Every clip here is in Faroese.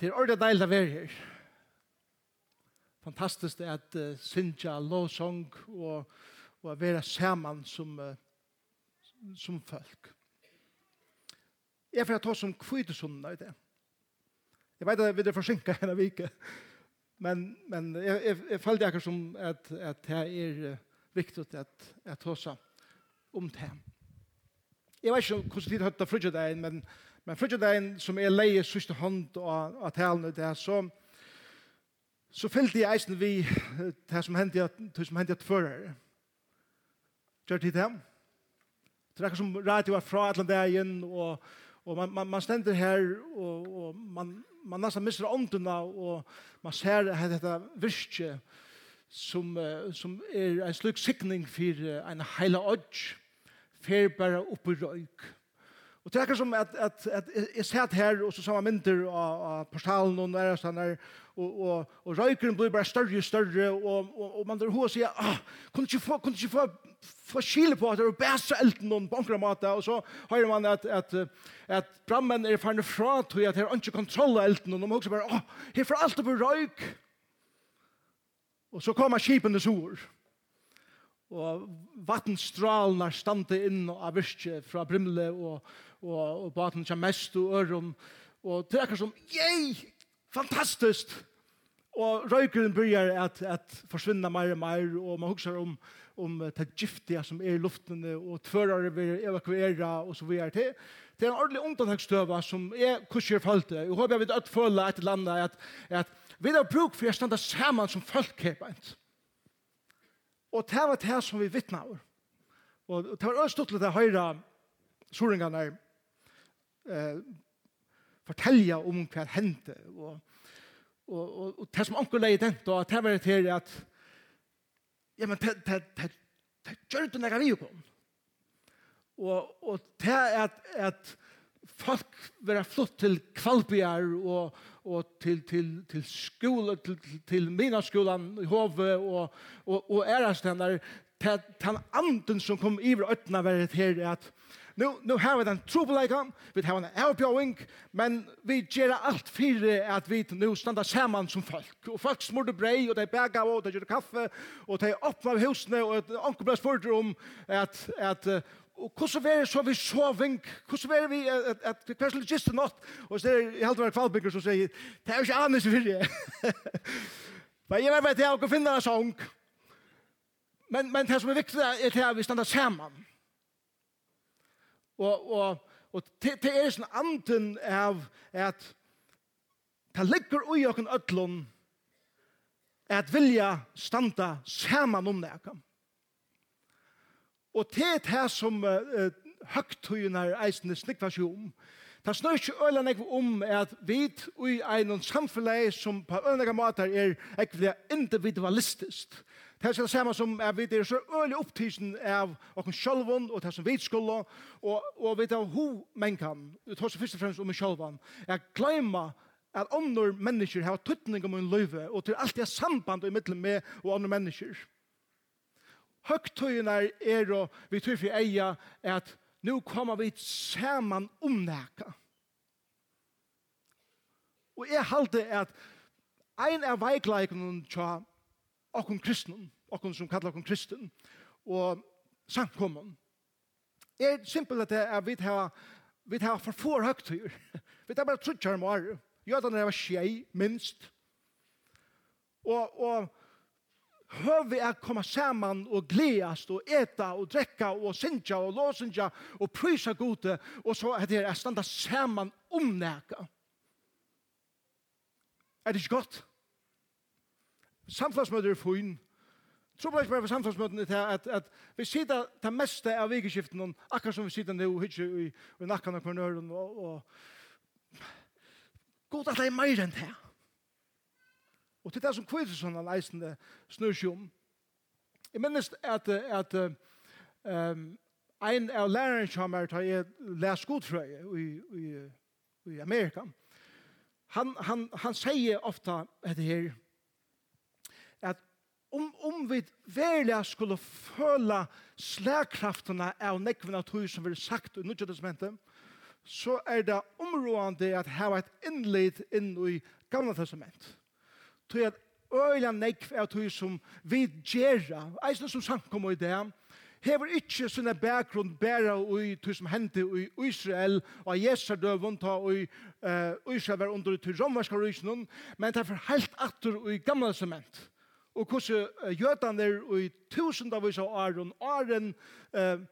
Det er ordentlig deilig å være her. Fantastisk det at uh, synja lovsong og, og være sammen som, uh, som folk. Jeg får ta som kvidesunnen av det. Jeg vet at vi er forsinket henne vike, men, men jeg, jeg, jeg følte akkurat som at, at det er uh, viktig at jeg tar seg om det. Jeg vet ikke hvordan tid høyt av frugget men Men fyrir dagen som er leie sørste hånd og, og talene ut det så, så fyllte jeg eisen vi det som hendte det som hendte at fører. Gjør tid til Det er akkur som radio var fra alle dagen, og, og man, man, man stender her, og, og man, man nesten mister åndene, og man ser dette virkje som, som er en slik sikning for en heila odds, fer bare oppe i røyk. Og det er akkurat som at, at, at jeg satt her, og så samme mynter av, av portalen og nære sånn her, og, og, og røykeren blir bare større og større, og, og, og man der hos sier, ah, kunne ikke få, kunne ikke få, få skile på at det er bæsa elten noen på omkring mat, og så hører man at, at, at brammen er ferdig fra til at her ikke kontroll av elten, og man også bare, ah, her for alt opp røyk. Og så kommer skipene sår og vatnstralen er stande inn av virke fra Brimle og, og, og baten kommer mest og øren og det er akkurat som yay, fantastisk! Og røykeren begynner at, at forsvinna mer og mer, og man husker om, om det giftige som er i luften, og tvørare vil evakuere, og så videre. Til det er en ordentlig undanhagsstøva som er kurser følte Jeg håper jeg vil at føle et eller annet at, at vi har bruk for å stande sammen som folk her beint Og det var det som vi vittna over. Og det var østutlet å høre soringene eh, fortelle om hva det hendte. Og, og, og, og det som anker leie den, og det var det her at ja, men det, det, det, det gjør det når vi kom. Og, og det er at, at folk vera flott til Kvalbjar og, og til, til, til skole, til, til, til Minaskolan i Hove og, og, og ærastennar, den anden som kom i øtna var her at nu, nu har vi den trobeleika, vi har en avbjøring, men vi gjør alt fyrir at vi nu standa saman som folk. Og folk smurde brei, og de bega, og de gjør kaffe, og de åpna av husene, og onkel ble spurt om at, at Og hvordan er det så vi så vink? Hvordan er det vi at, at, at hver slags giste natt? Og så er det helt var kvalbygger som sier, det er jo ikke annet for det. Men jeg vet at jeg kan finne en sång. Men, men det som er viktig er at vi standa sammen. Og, og, og det, det er sånn anden av at det ligger ui okken ødlån at vilja standa saman om det Og det er det som uh, høgtøyene er eisende snikva seg om. Det snør ikke øyne om at vi i en samfunn som på øyne måter er ekkert individualistisk. Det er det samme som at vi er så øyne opptidsen av oss sjølven og det som vi skulle, og, og vi tar ho mennkene, det tar seg først og fremst om oss selv, er glemme at andre mennesker har tøtning om en løyve, og til alt det er samband i middelen med og andre mennesker. Høgtøyene er og vi tror for eia at nå kommer vi sammen om nækka. Og jeg halte at ein av veikleikene tja okkur kristnen, okkur som kallar okkur kristen, og samkommun, er simpel at vi har vi har for få høgtøyer. Vi har bare trutt kjærmar. Jødene var skjei, minst. Og, og høve er komme saman og gleast og eta og drekka og sinja og låsinja og prysa gode og så er det er standa saman om neka. Er det ikke godt? Samfunnsmøter er fin. Tror bare ikke bare på samfunnsmøtene til at, at vi sitter det meste av vikeskiften akkurat som vi sitter nå hitje i, i nakken og kvarnøren og, og God at det er mer enn det. Og til det som kvitter sånne leisende snørsjum. Jeg minnes at, at um, ein av læreren som har til jeg les godfrøye i, i, i Amerika, han, han, han sier ofta etter her at om, om vi verlig skulle føle slagkraftene av nekvene tog som vi har sagt i Nudjødesmentet, så er det områdende at ha et innlitt inn i gamle testamentet tog at øyla nekv er tog som vi gjerra, eisne som sankom i det, hever ikkje sinne bakgrunn bæra ui tog som hendte i Israel og Jesar døvun ta ui uh, Israel var under til romerska rysnun, men det er for helt atter ui gamla sement. Og hvordan uh, jødan er ui tusendavis av åren, åren uh,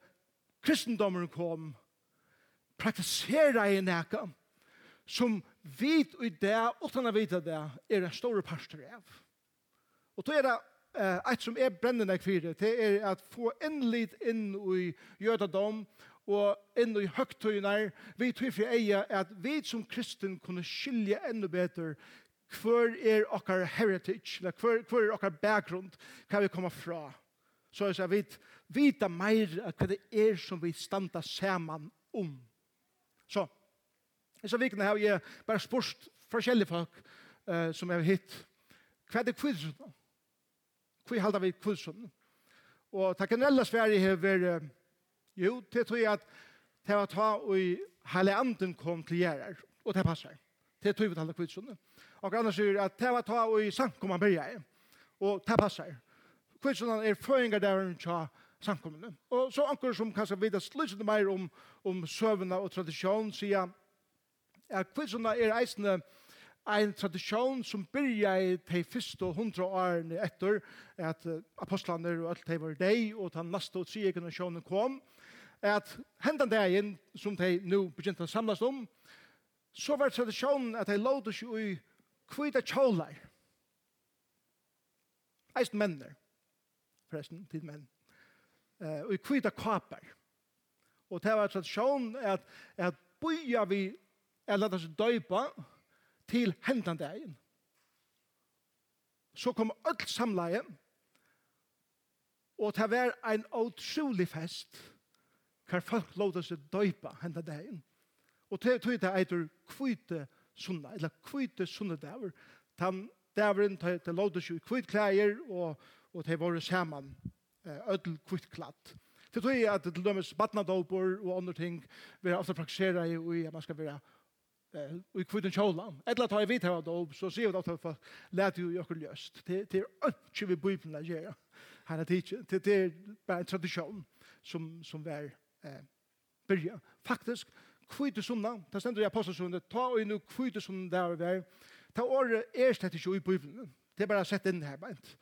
kristendommen kom, praktisera i neka, som vit og det, utan å vite det, er en stor pastor av. Og då er det eh, et som er brennende kvire, det er at få endelit inn i jødadom og inn i høgtøyner, vi tror for eie at vi som kristen kunne skilje enda bedre hver er okkar heritage, eller hver, hver er okkar bakgrund, hva vi kommer fra. Så jeg sier, vi vita meir hva det er som vi standa saman om. Så, Hessa vikene har jeg bare spørst forskjellige folk uh, som jeg har hitt. Hva er det kvidsund? Hva halda vi kvidsund? Og det generelle Sverige har vært, uh, jo, det tror jeg at det var ta og hele anden kom til gjerrer, og det passer. Det tror vi halda kvidsund. Og annars sier at det var ta og i sankum han berger, og det passer. Kvidsund er føringer der hun tja samkommende. Og så anker som kanskje vidt slutsende mer om, om søvnene og tradisjon, sier at kvilsuna er eisne ein tradisjon som byrja i de første hundra årene etter at apostlene og alt de var deg, og den neste og tredje generasjonen kom, at hendan dagen som de nå begynte å samles om, så var tradisjonen at de låte seg i kvita kjålar. Eist menner, forresten, tid menn. Uh, og i kvita kapar. Og det var tradisjonen at, at bøya vi er lade oss døypa til hendan dagen. Så kom öll samleie, og det var ein utrolig fest, hver folk lade oss døypa hendan dagen. Og det tog det eitur kvite sunna, eller kvite sunna daver. Den daveren, det lade seg kvite klæger, og, og det var saman, öll kvitt klatt. Det tror jeg at til dømes badnadåpor og andre ting, vi har ofte praktisera i, og man skal være eh vi kvittar kjolan. Eller tar vi tar då så ser vi att för lät ju jag löst. Det det är inte vi bibeln att göra. Han har teach det det bara tradition som som var eh börja faktiskt kvittar som. Det ständer jag påstår så ta och nu kvittar som där var. Ta år erst att det i bibeln. Det är bara sett in här bant.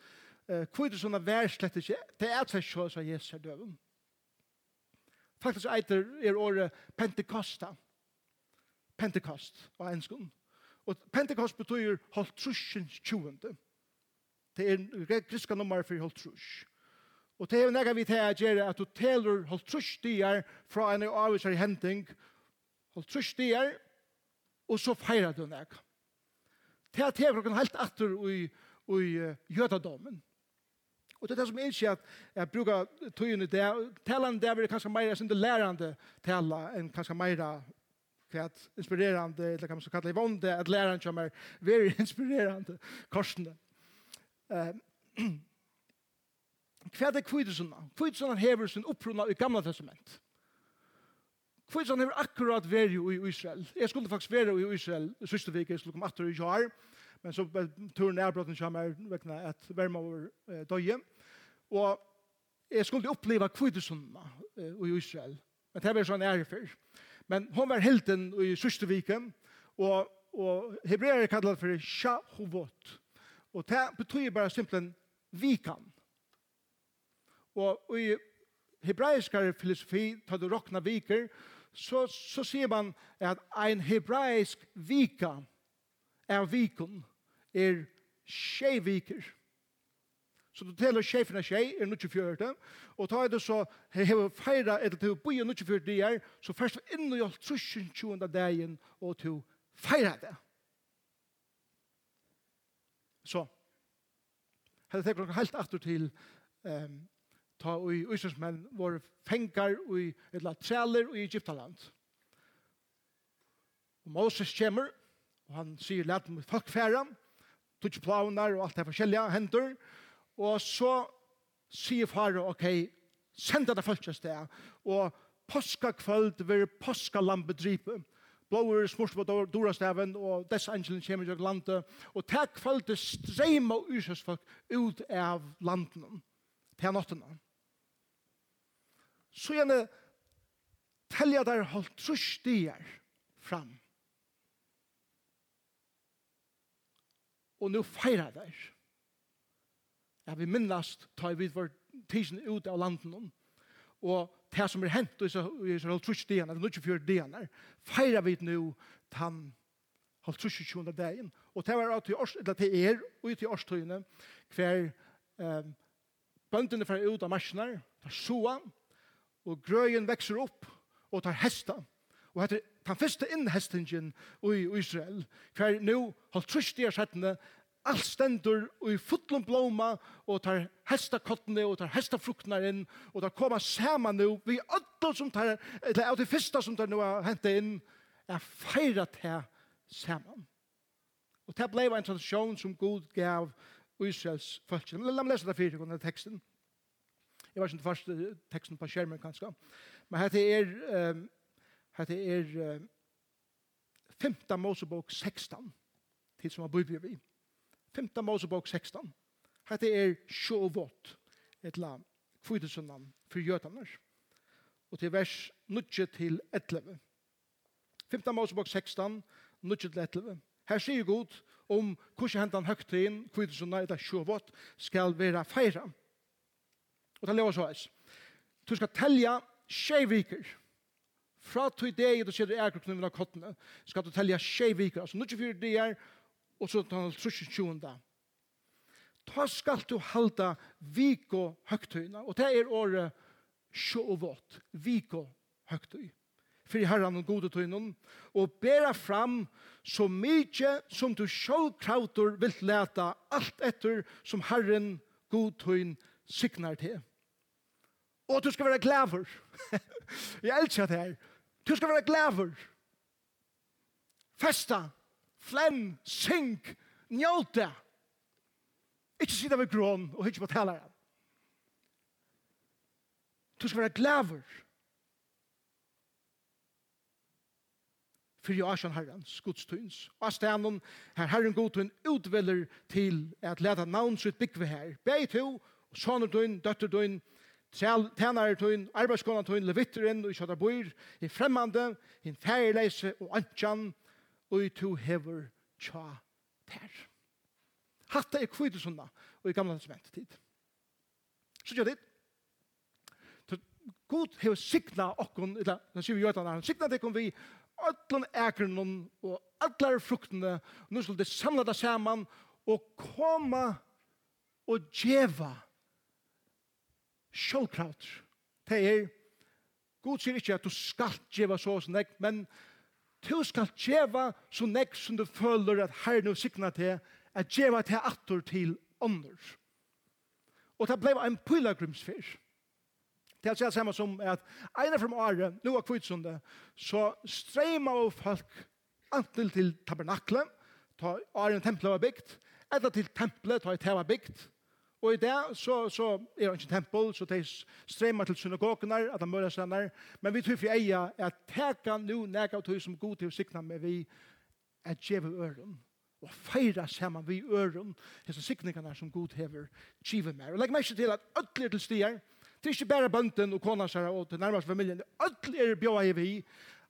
Eh kvittar som där slett inte. Det är så så Jesus döven. Faktiskt är det är året Pentecosta. Pentekost og enskund. Og Pentekost betyr holdt trusjen tjuende. Det er griska nummer for holdt trusj. Og det er nega vi til å gjøre at du teler holdt trusj dier fra en avvisar henting holdt trusj dier, og så feirer du nega. Det er til klokken helt atter i, i uh, jødadommen. Og det er det som innskjer at jeg bruker tøyene der, talene der blir kanskje mer sin lærende tala enn kanskje mer kvært inspirerande, eller kan man så kalla det vonde, at læreren kommer very inspirerande korsene. Um, kvært er kvidesuna? Kvidesuna hever sin opprunna i gamla testament. Kvidesuna hever akkurat veri i Israel. Jeg skulle faktisk veri i Israel siste vik, jeg skulle komme atter i jar, men så turen er brotten kommer vekna at verma over eh, døye. Og jeg skulle oppleva kvidesuna i Israel. Men det var sånn ærefyr. Og Men hon var helten i sørste viken, og, og hebreer kallar for Shahovot. Og det betyr bare simpelthen vikan. Og i hebraiskare filosofi, tar du råkna viker, så, så sier man at ein hebraisk vika er vikon, er tjej viker. Så du teler sjefen av sjei, er nukkje fjørte, og ta er det så, hever feira etter til boi og nukkje fjørte dier, så først inn og gjør trusen tjoende dagen, og til feira det. Så, hadde tenkt noen helt atter til um, ta ui uisnesmenn våre fengar ui, eller trealer ui Egyptaland. Og Moses kommer, og han sier, let meg folk færa, tutsi plaunar og alt det forskjellige hendur, og Og så sier far, ok, send det folk til sted. Og påska kvöld vil påska lampe dripe. Blåer smurt på dorastaven, og dess angelen kommer til landet. Og til kvöld det streima folk ut av landene. Til nåttene. Så gjerne telja der holdt trus stier fram. Og nå feirar der. Ja, vi minnast ta vi vår tisen ut av landen og det som er hent i Israel trus dian, eller nukje fjord dian feira vi nu tan halv trus i tjona dagen og det var at til års, eller til er og til årstøyene hver eh, bøndene fra ut av marsjonar tar soa og grøyen vekser opp og tar hesta. Og heter den første innhestingen i Israel hver nu halv trus dian settene alt stendur og i fullum blóma og tar hesta kottene og tar hesta fruktnar inn og tar koma saman nu vi öll som tar eller av de fyrsta som tar nu har hentet inn er feira til saman. Og det blei en tradisjon som god gav Israels folk la meg lesa det fyrir gonna teksten jeg var ikke først teksten på skjermen kanskje men hette er um, hette er um, 5. Mosebok 16 til som har bøybjør vi 5. Mosebok 16. Hette er sjåvått, et la kvidesundan for gjøtaner. Og til vers 9 til 11. 5. Mosebok 16, 9 til 11. Her sier Gud om hvordan hentan høgtiden, kvidesundan etter sjåvått, skal være feiret. Og det lever så eis. Du skal telja tjejviker. Fra tog deg, du ser du er krokkene av kottene, skal du telja tjejviker. Altså, nu 24 dager, og så tar han trusjen tjunda. Ta skal du halda viko høgtøyna, og det er året sjåvått, viko høgtøy. Fyrir herran og gode tøynen, og bera fram så mykje som du sjåkrautor vil leta alt etter som herren god tøyn signar til. Og du skal være glæver. Jeg elsker det her. Du skal være glæver. Festa. Festa flem, synk, njåte. Ikke sida ved grån og hitje på talaren. Du skal være glæver. For jeg er sånn herren, skudstyns. Og av stenen, her herren godtun utveller til at leta navn sitt byggve her. Beg to, sånne døgn, døtter døgn, tænare tøyn, arbeidskona tøyn, levitteren og i bøyr, i fremmande, i færleise og antjan, og to hever tja ter. Hatta er kvitt sunna og i gamla testament tid. Så gjør det. God hever sikna okkon, eller han sier vi gjør han, sikna det kom vi öllun ekrenon og allar fruktene, og nå skulle det samla det saman og koma og djeva sjålkraut. Det er, God sier ikke at du skal djeva så og sånn, men Du skal djeva så nekk som du føler at herren og sikna til, at djeva til atter til ånder. Og det ble en pilgrimsfyr. Det er det samme som at ene fra året, nå er kvitsunde, så strema av folk antil til tabernaklet, ta åren tempelet var bygd, etter til tempelet ta i tema bygd, Og i det så, så er det ikke tempel, så de stremer til synagogene, at de møter seg der. Men vi tror for eia at teka nu nega av tog som god til å sikna med vi er djeve øren og feira saman vi øren hese sikningene som god hever djeve med. Og legg meg ikke til at ødler til stier, det er ikke bare bønten og kona seg og til nærmest familien, ødler bjøy er vi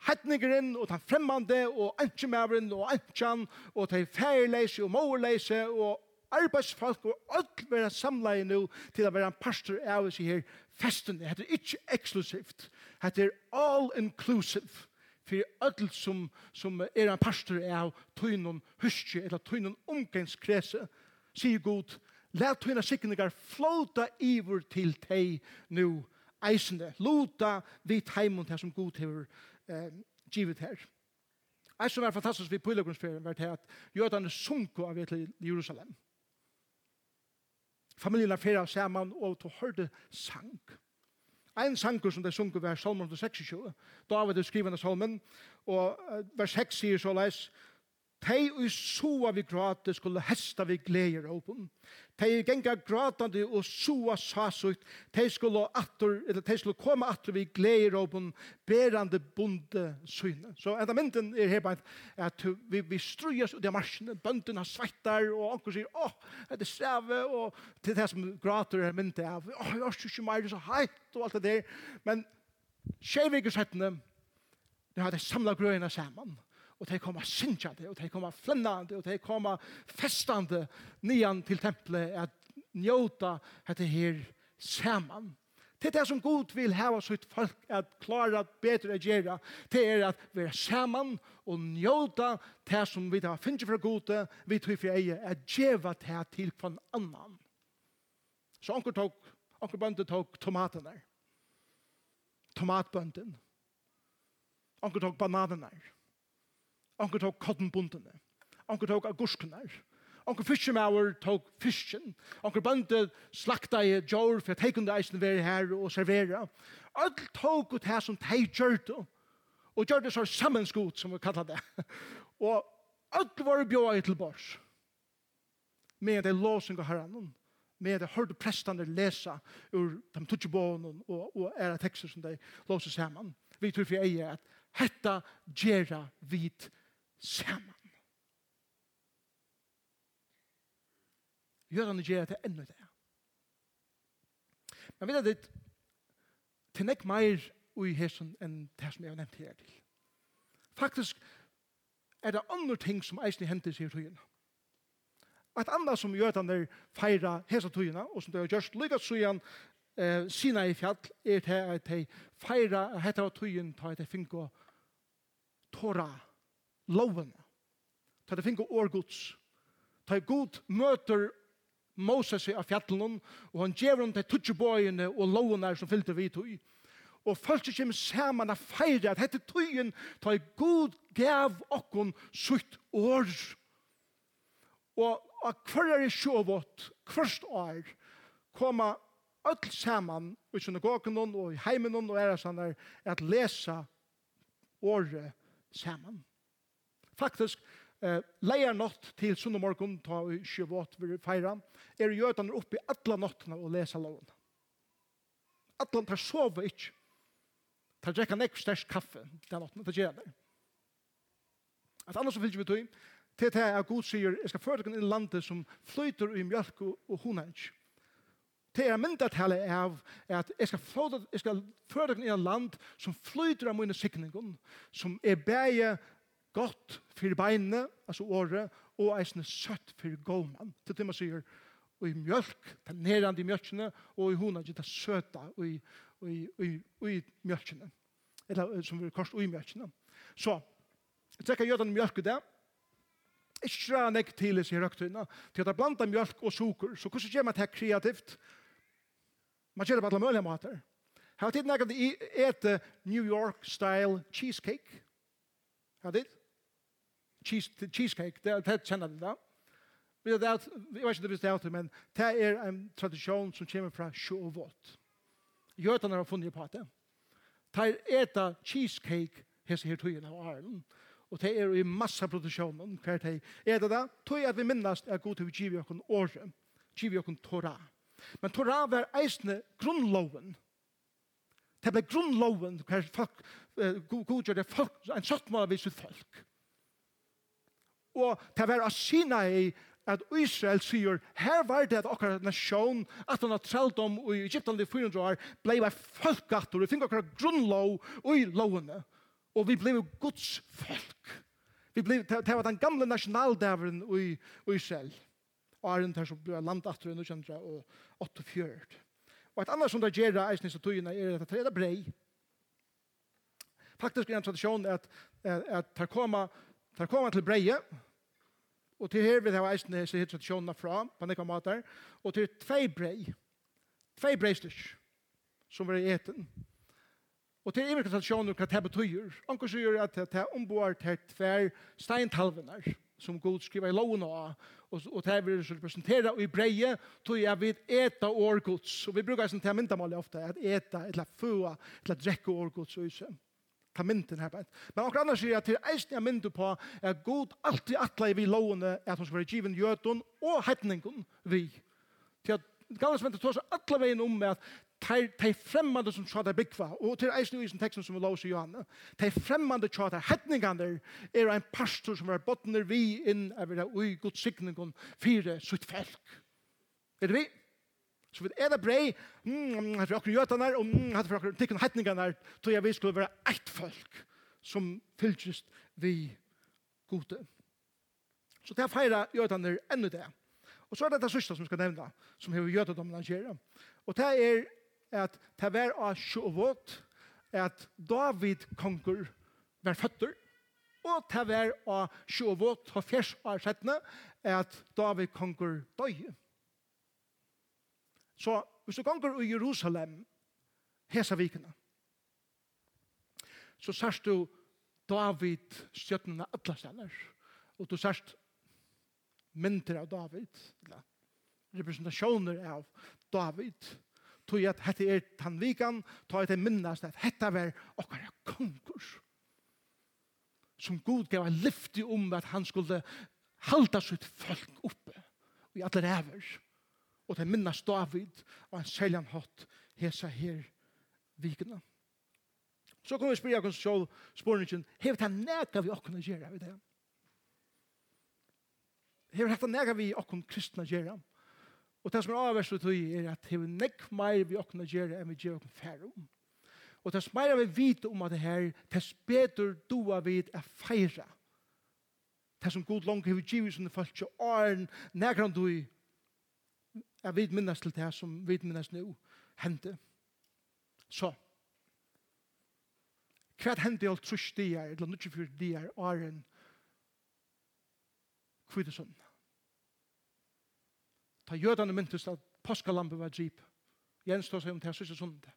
hetningeren og den fremmande og enkjemæveren og enkjan og de feirleise og mårleise og arbeidsfolk og alt vera i nå til å være en pastor av oss i her festen. Det er ikke eksklusivt. Det er all inclusive for alt som, som er en pastor av tøynen huske eller tøynen omgangskrese, sier god, let tøyna sikningar flåta iver til tei nu eisende. Lota vi teimund her som god hever eh, givet her. Eis som er fantastisk vi på var til at jødane sunko av til Jerusalem. Familien fyrir saman og to hørte sang. Ein sangur som de sunker var salmen 26, David er skrivende salmen, og vers 6 sier så leis, Tei og soa vi grate skulle hesta vi gleder åpen. Tei genga gratande og soa sasut. Tei skulle attor, eller tei skulle koma attor vi gleder åpen berande bonde syne. Så enda mynden er her bare at vi, vi strujas ut i marsjen, Bøndene har svettar, og anker sier, åh, det er strave, og til det som grater er myndet av, åh, jeg har ikke mer, så heit, og alt det der. Men tjejvikersettene, det har det samla grøyene sammen. Og og de kommer synkjande, og de kommer flennande, og de kommer festande nian til tempelet, at njóta dette her saman. Det er det som Gud vil hava sitt folk at klara bedre å gjøre. Det er at vi er saman og njóta det som vi har finnet fra Gud, vi tror for eie, at gjeva det til hver annan. Så anker tok, anker bøndet tok tomatene. Tomatbønden. Anker tok bananene. Onkel tok kottenbundene. Onkel tok agurskene. Onkel fiskemauer tok fisken. Onkel bønte slakta i djor for at heikundi eisen være her og servera. Alt tok ut her som de gjør det. Og gjørte så sammenskot som vi kallar det. og alt var bjøy i til bors. Med det låsing av herren. Med det hørte prestene lesa ur de tutsjebånen og, og era tekster som de låser sammen. Vi tror for jeg at hetta gjerra vit saman. Gjør han gjør det enda det. Men vet du det, til nek meir ui hesson enn det som jeg har nevnt her til. Faktisk er det andre ting som eisen hentes i tøyene. Et annet som gjør den der feira hesa tøyene, og som det har gjørst lykka søyan eh, sina i fjall, er det at de feira heta tøyene ta et finko tåra loven. Ta det finke år Guds. Ta god møter Moses av fjallen, og han gjev hon til tutsjebøyene og lovene som fyllte vidt i. Og folk kommer sammen og feirer at dette tøyen ta i god gav okkon sutt år. Og av hverre sjåvått, hverst år, koma öll saman i synagogen og i heimen og æresanar at lesa året saman. Faktisk, eh, leier nått til sunn og morgen, ta i sjøvåt vi feira, er jødene oppe i alle nåttene og leser loven. Alle tar sove ikke. Ta drekka nekk størst kaffe, den nåttene, det gjør det. At annars så fylgjer vi tog, til det er god sier, jeg skal føre deg inn i landet som flyter i mjölk og, og. Det er mynda tale av at jeg skal, flåta, jeg skal føre deg inn i land som flyter av mine sikningen, som er bæge Godt for beinene, altså året, og eisne søtt for gåman. Til det man sier, og i mjölk, det nerande i mjölkene, og i hona, det søta, og i, og i, og i, og i mjölkene. Eller som vi kost, og i mjölkene. Så, jeg trekker jødan mjölk i det, Ikke nek til i røktøyna, til at blanda mjölk og suker, så hvordan gjør man det kreativt? Man gjør det på alle mulige måter. Her har tid nek at New York-style cheesecake. Her har tid? cheese cheesecake, det det tett kjenner den da. Vi vet at, vi vet ikke det visste jeg men det er en tradisjon som kommer fra Shavuot Gjøtene har funnet på det. Det er eta cheesecake hes her tøyene av Arlen, og det er i massa produksjonen hver det er det da, tøy at vi minnast er god til vi giver jokken året, giver jokken Torah. Men Torah var eisne grunnloven, Det ble grunnloven hver folk, uh, godgjør det folk, en sattmål av sitt folk. Og det var av i at Israel sier, her var det at okkar nasjon, at han har trelt om i Egypten i 400 år, blei var folkgator, vi fikk okkar grunnlov i lovene, og vi blei Guds folk. Vi blei, det var den gamle nasjonaldæveren i Israel, og er den der som ble landator i 1948. Og et annet som det gjør det eisen i statuyene er at det er brei. Faktisk er en tradisjon at, at, at, at, at, Tar koma til breie, og til her vil jeg ha eisen hese hit tradisjonene fra, på nekka matar, og til tvei brei, tvei brei som var i eten. Og til imerka tradisjoner hva det betyr. Anker så gjør at det er omboar til tvei steintalvenar, som god skriver i loven av, og, og det vil representera i breie, tog jeg vid eta årgods, og vi brukar sånn til myndamål ofte, at eta, eller fua, eller drekke årgods og isen ta mynden her på Men noen annars sier at til eisen jeg mynden på er god alltid atle vi lovene at hun skal være given gjøten og hetningen vi. Til at gamle som venter tås atla veien om med at de fremmande som tjata byggva, og til eisen i teksten som vi låser Johanne, de fremmande tjata hetningander er ein pastor som er botner vi inn over det ui godsikningon fire sutt felk. Er det vi? Så vi er det brei, mm, hatt vi akkur gjøtan her, og mm, hatt vi akkur tikkun heitningan her, tog jeg vi skulle være eit folk som fylltjust vi gode. Så det er feira gjøtan her enda det. Og så er det det sista som vi skal nevna, som hever gjøtan om han Og det er at det er av sjåvått, at David konger var føtter, og det er av sjåvått og fjers av sjettene, at David konger døye. Så hvis du ganger i Jerusalem, hesa vikene, så sørst du David stjøttene alle steder, og du sørst mynter av David, eller representasjoner av David, tog at hette er tannvikan, tog at det minnes at hette var okkara konkurs, som Gud gav en lyfte om at han skulle halda sitt folk oppe, og i alle ræver, og til minnes David og en seljan hatt hesa her vikene. Så kan vi spyrja oss sjål spørningen, hever det nega vi okkene gjerra vi det? Hever det nega vi okkene kristne gjerra? Og det som er avverst ut er at hever nek meir vi okkene gjerra enn vi gjerra okkene færre om. Og det som er vi vite om at det her, det speder doa vid er feira. Det som god langt hever givet som det falt ikke åren, negra du jeg vet minnes til det som vi minnes nå, hendte. Så, hva hendte alt trus de er, eller nødvendig for nukkje fyrt er en kvidesund. Ta jødene myntes at påskalampe var drip. Jens tog seg om det her sørste det.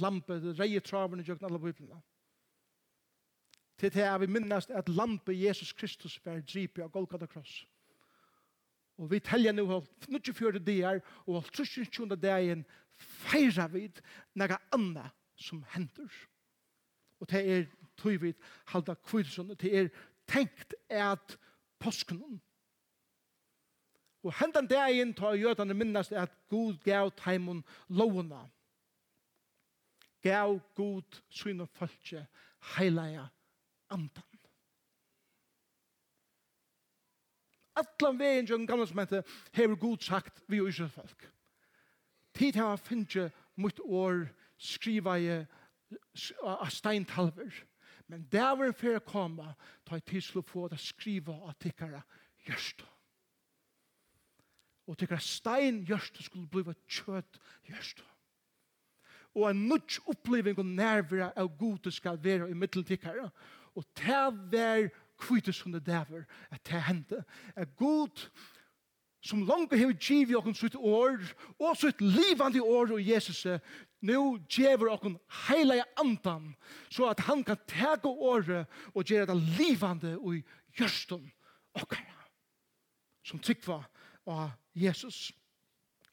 Lampe, det reier traverne i alle biblene. Til det er vi minnes at lampe Jesus Kristus var drip av Golgata kross. Og vi telja nu holdt 24 dagar, og holdt 22 dagen feira vid nega anna som hendur. Og det er tog vid halda kvilsson, og det er tenkt at påsken. Og hendan dagen tar jødane minnast at Gud gav taimon lovna. Gav Gud syne falskje heilaja andan. Allan vegin jo gamla smente hevur Gud sagt við Ísraels folk. Tid hava finnje mot år skriva i a steintalver. Men der var en fyrir koma, ta i tidslo få det skriva av tikkara gjørst. Og tikkara stein gjørst skulle bliva kjøtt gjørst. Og en nudj oppleving og nærvira av god skal vera i mittel tikkara. Og ta ver kvite som det dæver at det hendte. Er god som langt har givet oss sitt år, og sitt livande år og Jesus, nu gjever oss hele andan, så at han kan tege året og gjøre det livande og gjørsten okkara. Som tykva av Jesus.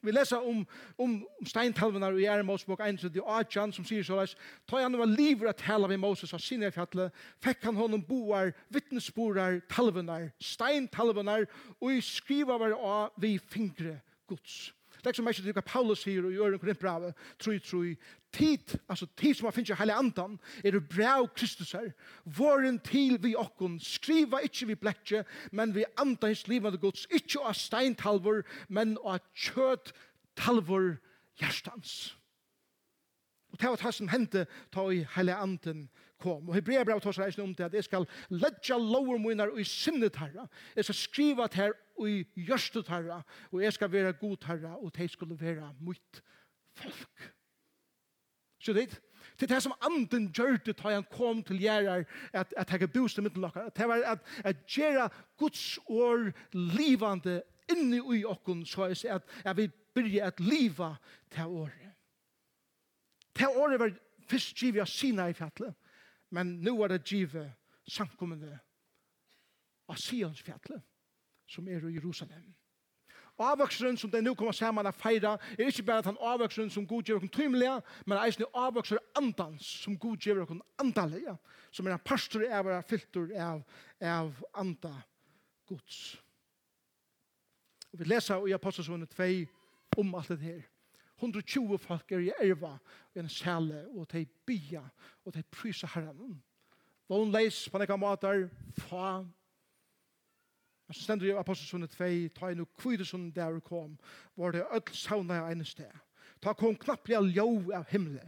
Vi leser om, om, om steintalvenar i Ere Mosebok 1, det er Adjan som sier såleis, ta han var livet at tala ved Moses av sinne fjallet, fikk han honom boar, vittnesborar, talvenar, steintalvenar, og i skriva var av vi fingre gods. Det er som ikke det Paulus sier i øren Korintbravet, tru, tru, tid, altså tid som man finner hele andan, er det bra Kristus her, våren til vi okkon, skriva ikke vi blekje, men vi andan hans livande gods, ikke av steintalvor, men av kjøt talvor hjertans. Og det var det som hendte, ta i hele andan, kom. Og Hebrea brev tar seg om til at jeg skal ledja lover munar i sinnet herra. Jeg skal skriva til her i gjørstet herra. Og jeg skal være god herra, og de skulle være mot folk. Så det Til det som anden gjør det da han kom til gjerrar at, at jeg bostad mitt lakar. Det var at, at gjøre Guds år livande inni i okkun så jeg at, jeg vil byrja at liva til året. Til året var fyrst givet av Sina i fjallet men nu er det givet samkommende av Sionsfjallet, som er i Jerusalem. Avvokseren som de nå kommer sammen og feira, er ikke bare at han avvokseren som god gjør dere tymelige, men eisen er avvøkseren andans som god gjør dere andalige, som er en pastor av og filter av, av anda gods. Og vi leser i Apostelsvunnet 2 om alt det her. 120 folk er i erva i en sæle, og de bia, og de prysa herren. Lån leis på nekka matar, fa. Men så stendur i apostelsunnet 2, ta inn og kvidesunnen der kom, var det öll sauna i ene sted. Ta kom knapplega ljau av himle,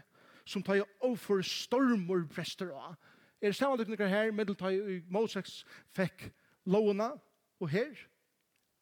som ta i ofur stormur brester av. Er det samme dukninger her, medeltai i Moses fikk lovene, og her,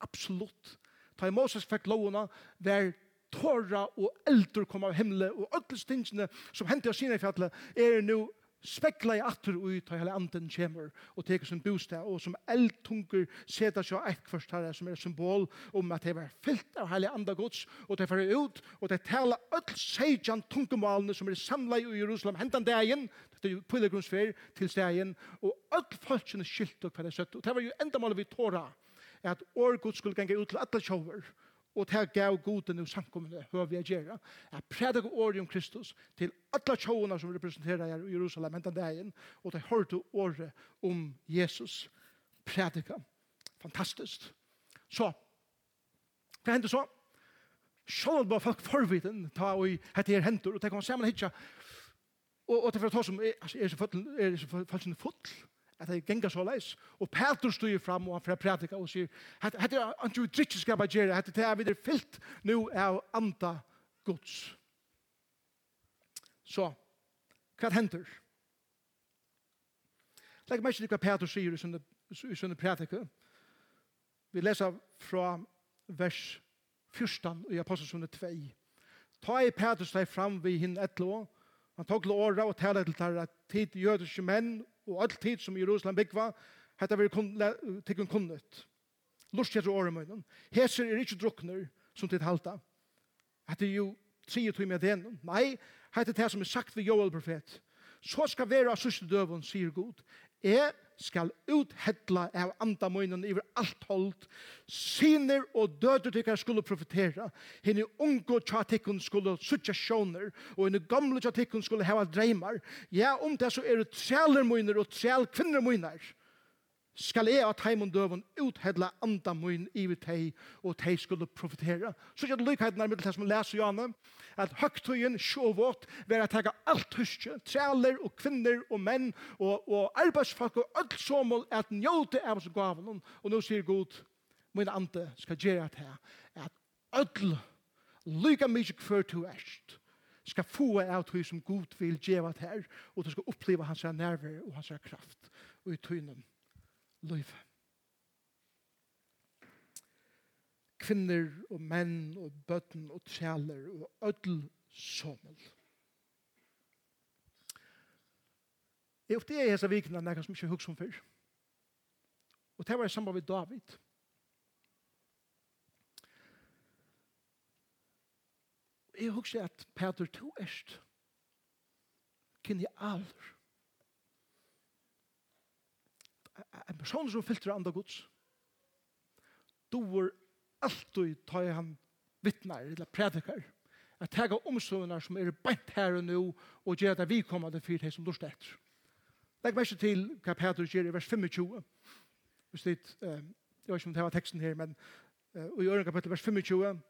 absolutt. Ta i Moses fikk lovene, der tåra og eldur kom av himle og alle stingene som hendte av sine i fjallet, er nu spekla i atter ui ta hele anden kjemur og teker sin bostad og som eldtunger seta seg eit kvart herre som er symbol om at det var fyllt av hele andre gods og det fyrir ut og det tala öll sejan tungemalene som er samla i Jerusalem hentan dagen det er pilgrimsfer til dagen og öll folkene skilt og hver er søtt og det var jo endamålet vi tåra at år Gud skulle ganga ut til alle sjover og det gav goden og samkommende høve jeg gjøre. Jeg prædik året om Kristus til alle tjåene som representerer her i Jerusalem hentan dagen, og det hørte året om Jesus prædika. Fantastisk. Så, hva hendte så? Sjål var folk forviden ta og hette her hentur, og det kom sammen hitja, og, og det var ta som er, er, er så er, er så full, at det gengar så leis. Og Peter stod fram og han fra prædika og sier, hette er ikke vi drittje skal bare gjøre, hette er vi er fyllt nu av anda gods. Så, hva hender? Legg meg ikke hva Peter sier i sånne, i sånne prædika. Vi leser fra vers 14 i Apostelsundet 2. Ta i Peter seg fram vi hinn etlo, han tog åra og tala til tar at tid jødiske menn og all tid som Jerusalem byggva, hetta vi kun, tikkun kunnet. Lust heter året munnen. Heser er ikke drukner som tid halta. Hetta er jo tre tog med den. Nei, hetta er det som er sagt ved Joel profet. Så skal vera av sørste døven, sier Er Jeg skal uthedla av andamøynen iver alt hold. Siner og døde tykkar skulle profetera. Hine unge tjatikken skulle suttja sjåner, og hine gamle tjatikken skulle heva dreymar. Ja, om det så er det træler og træl kvinner møyner skal jeg at heimund døven uthedla anda mun i vi tei, og tei skulle profitera. Så er det lykheten er middel som leser Janne, at høgtøyen sjåvått var at tega alt huske, trealer og kvinner og menn og, og arbeidsfolk og alt som at njóte av oss gavene. Og nå sier Gud, min ande skal gjøre at her, at öll lyka mykje kvar to erst skal få av tog som Gud vil gjeva her, og du skal oppleva hans nerver og hans kraft og i tøynen liv. Kvinner og menn og bøtten og træler og ødel sommel. Jeg ofte er i hese vikene enn jeg som ikke husker om før. Og det var i samband med David. Jeg husker at Peter, to erst kjenner jeg alder en person som filtrer andre gods. Doer alltid ta i han vittnar eller predikar at tega omsøvnar som er bænt her og nå og gjør at vi kommer til fyrt som lort etter. Legg meg ikke til hva Peter gjør i vers 25 hvis det jeg vet ikke om det var teksten her men og i øren kapittel vers 25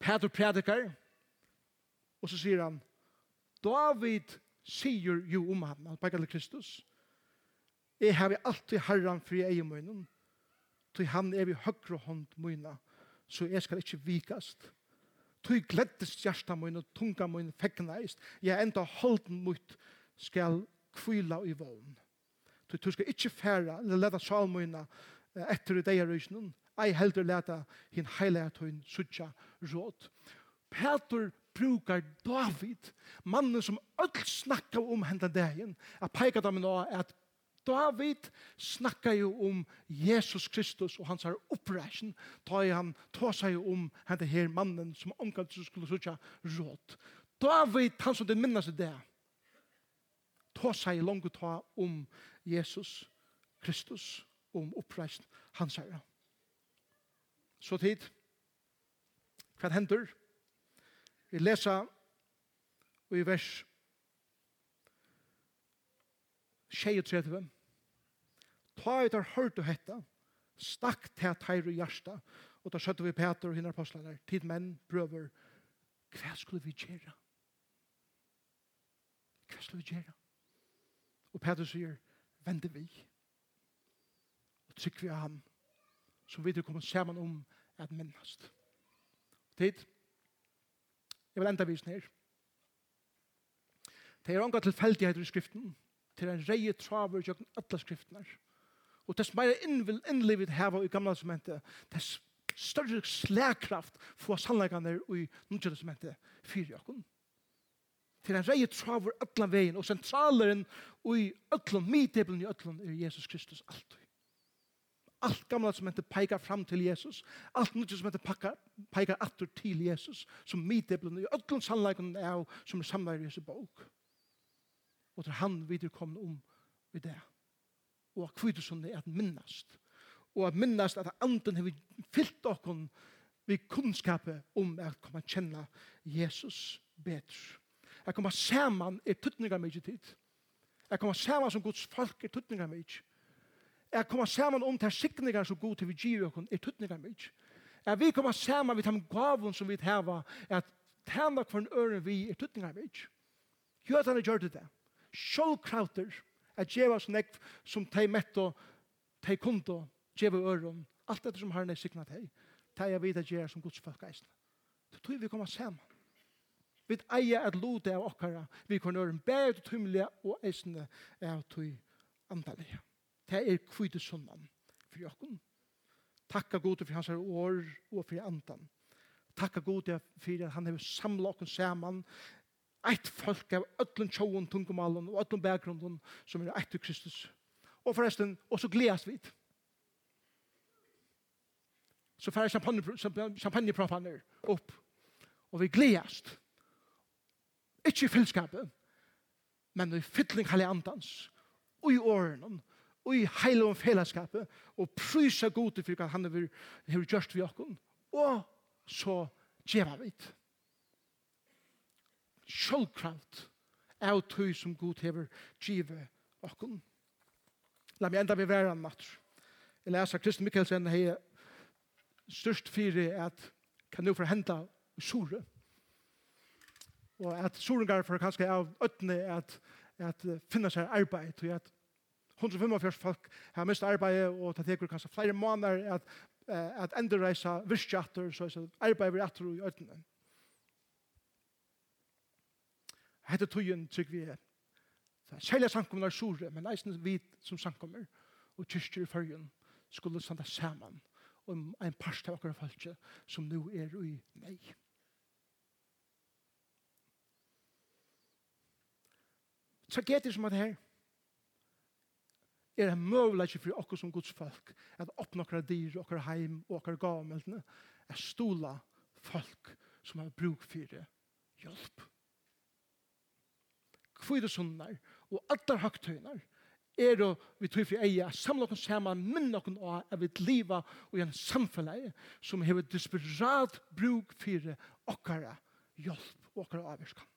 Peter predikar og så sier han David sier jo om han han peker til Kristus. Jeg har alltid herren fri egen munnen. Til han er vi høyre hånd munnen, så jeg skal ikke vikast. Til gledes hjertet munna, tunga munna, fekneist. Jeg enda holden mot skal kvila i vogn. Til du skal ikke færa, eller leta salmunna etter i deg røysnen. Ei heldur leta hin heilighet hun sutja råd. Petur brukar David, mannen som öll snakka om hendan dagen, a peika dem nå at David snakkar jo om Jesus Kristus og hans her oppreisen, da han ta seg om henne her mannen som omkant skulle sutja råd. David, han som det minnes det, ta seg langt ta om Jesus Kristus, om oppreisen hans herre. Så tid, hva hender? Vi leser i vers 36, ta i tar hørt og hetta, stakk til teir og hjärsta, og da skjøtte vi Peter og hinner apostlene, tid menn, prøver, hva skulle vi gjøre? Hva skulle vi gjøre? Og Peter sier, vende vi, og trykk vi av ham, som vi til kommer sammen om at minnast. Tid, jeg vil enda vise ned. Det er ångat tilfeldigheter i skriften, til en reie traver gjøkken alle skriftene. Og dess mer innlivet heva i gamla testamentet, dess større slagkraft få sannleggene i nødvendig testamentet fyrir jokken. Til en reie traver alle veien, og sentraleren i ødlund, middebelen i ødlund, er Jesus Kristus alltid. Allt gamla som heter peikar fram til Jesus. Allt nytt som hette peikar atur til Jesus. Som middebelen i öllum sannleikon er som er samleir i Jesu bok og til han viderekomne om i det. Og at kvidusene er at minnast. Og at minnast at anden har fyllt okken vi kunnskapet om at komme å kjenne Jesus bedre. At komme sammen er tøtninger mye tid. At komme sammen som Guds folk er tøtninger mye. At komme sammen om til sikninger som god til vi gir okken er tøtninger mye. At vi komme sammen med de gavene som vi har at tæna kvarn øren vi er tøtninger mye. Gjør er gjør det det sjålkrauter, at djeva som nekv som teg metto, teg kundo, djeva øron, alt dette som har nek sikna hei teg jeg vidar djeva som Guds folk eisne. Så tog vi koma saman. Vi eier at lode av okkara, vi kan øren bæg og tymlige og eisne av tog andalige. Det er kvite sunnan for jokken. Takka gode for hans år og for andan. Takka gode for at han har samla okken saman Eitt folk av öllum tjóun tungumalen og öllum bakgrunden som er eitt Kristus. Og forresten, og så gledas vi. Så færre champagneprofaner opp. Og vi gledast. Ikke i fyllskapet, men i fytling halli andans, og i åren, og i heile om fellesskapet, og prysa gode for hva han har gjort vi okkun, Og så djeva vi det sjølvkraft av tøy som god hever givet okken. La meg enda vi være en matur. Jeg leser Kristian Mikkelsen hei størst fire at kan nu forhenta sore. Og at sorengar for kanskje av øttene at, at finne seg arbeid, og at 145 folk har mist arbeid og det teker kanskje flere måneder at, at endreisa virkjatter, så er arbeid vi atter i øttene. Hette tøyen trygg vi er. Det er kjærlig er sore, men eisen vi som sankommer og kyrkjer i fyrjen skulle standa saman om ein parst av akkurat falskje som nu er i nei. Tragedier som er det her er en møvleikje for okkur som Guds folk at oppnå okkur dyr, okkur heim og okkur gameldene er stola folk som har bruk for hjelp kvide sunnar og allar høgtøynar er og vi tror for eia samla okkur saman minna okkur av at vi liva og en samfunnet som hever desperat bruk fyrir okkara hjelp og okkara avvirskan.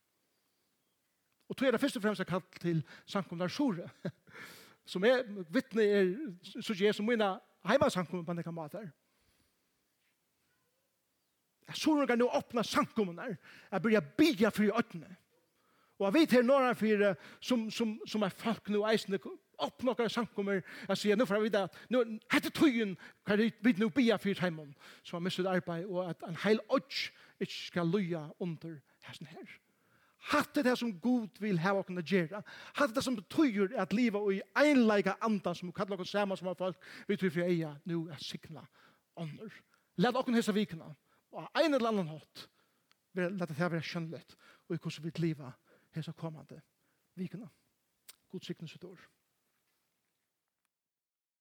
Og tog er det først og fremst er kallt til samkomnar Sjore som er vittne er så jeg som mina heima samkomnar på nekka matar. Sjore kan nu åpna samkomnar jeg byrja bygja fri ötne. Og jeg vet her når han fyrer som, som, som er folk nå eisende opp noen samkommer jeg sier, nå får jeg vite at nå, hette tøyen kan vi nå bia fyrt hjemme som har mistet arbeid og at en heil odds ikke skal løya under hessen her. Hatt det som god vil ha okkene gjera. Hatt det som betyr at livet og i einleika anda som kallar okkene saman som folk vi tror for eia nu er sikna ånder. Lad okkene hessa vikna og ein eller annan hatt lad det her være skjønnelig og i hvordan vi livet hesa komande vikene. God siktens et år.